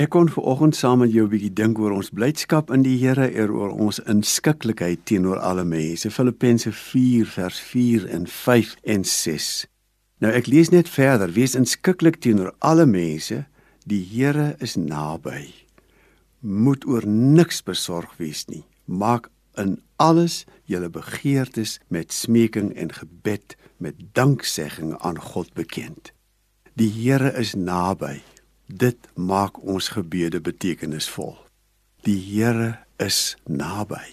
Ek kon vanoggend saam met jou 'n bietjie dink oor ons blydskap in die Here en oor ons inskikkelikheid teenoor alle mense. Filippense 4 vers 4 en 5 en 6. Nou ek lees net verder: Wees inskikkelik teenoor alle mense. Die Here is naby. Moet oor niks besorg wees nie. Maak in alles julle begeertes met smeking en gebed met danksegging aan God bekend. Die Here is naby. Dit maak ons gebede betekenisvol. Die Here is naby.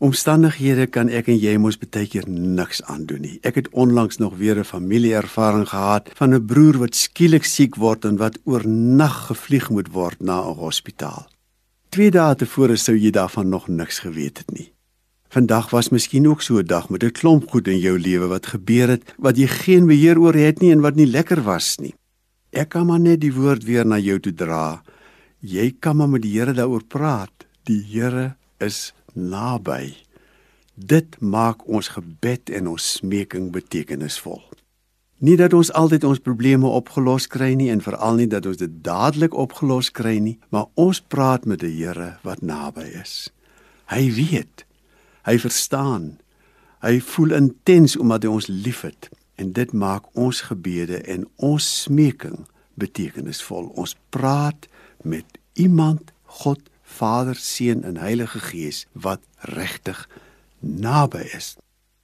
Omstandighede kan ek en jy mos baie keer niks aandoen nie. Ek het onlangs nog weer 'n familieervaring gehad van 'n broer wat skielik siek word en wat oornag gevlieg moet word na 'n hospitaal. Twee dae tevore sou jy daarvan nog niks geweet het nie. Vandag was miskien ook so 'n dag met 'n klomp goed in jou lewe wat gebeur het wat jy geen beheer oor het nie en wat nie lekker was nie. Ek kan maar net die woord weer na jou toe dra. Jy kan maar met die Here daaroor praat. Die Here is naby. Dit maak ons gebed en ons smeking betekenisvol. Nie dat ons altyd ons probleme opgelos kry nie en veral nie dat ons dit dadelik opgelos kry nie, maar ons praat met 'n Here wat naby is. Hy weet. Hy verstaan. Hy voel intens omdat hy ons liefhet en dit maak ons gebede en ons smeking betekenisvol. Ons praat met iemand, God, Vader, Seun en Heilige Gees wat regtig naby is.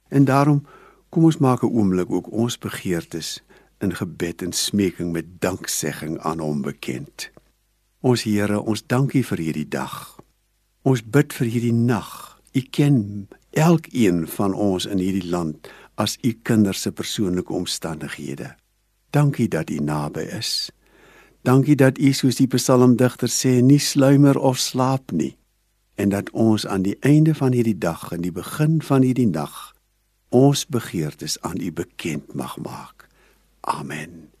En daarom kom ons maak 'n oomblik ook ons begeertes in gebed en smeking met danksegging aan hom bekend. Ons Here, ons dankie vir hierdie dag. Ons bid vir hierdie nag. U ken elkeen van ons in hierdie land as u kinders se persoonlike omstandighede. Dankie dat u naby is. Dankie dat u soos die psalmdigter sê nie sluimer of slaap nie en dat ons aan die einde van hierdie dag en die begin van hierdie nag ons begeertes aan u bekend mag maak. Amen.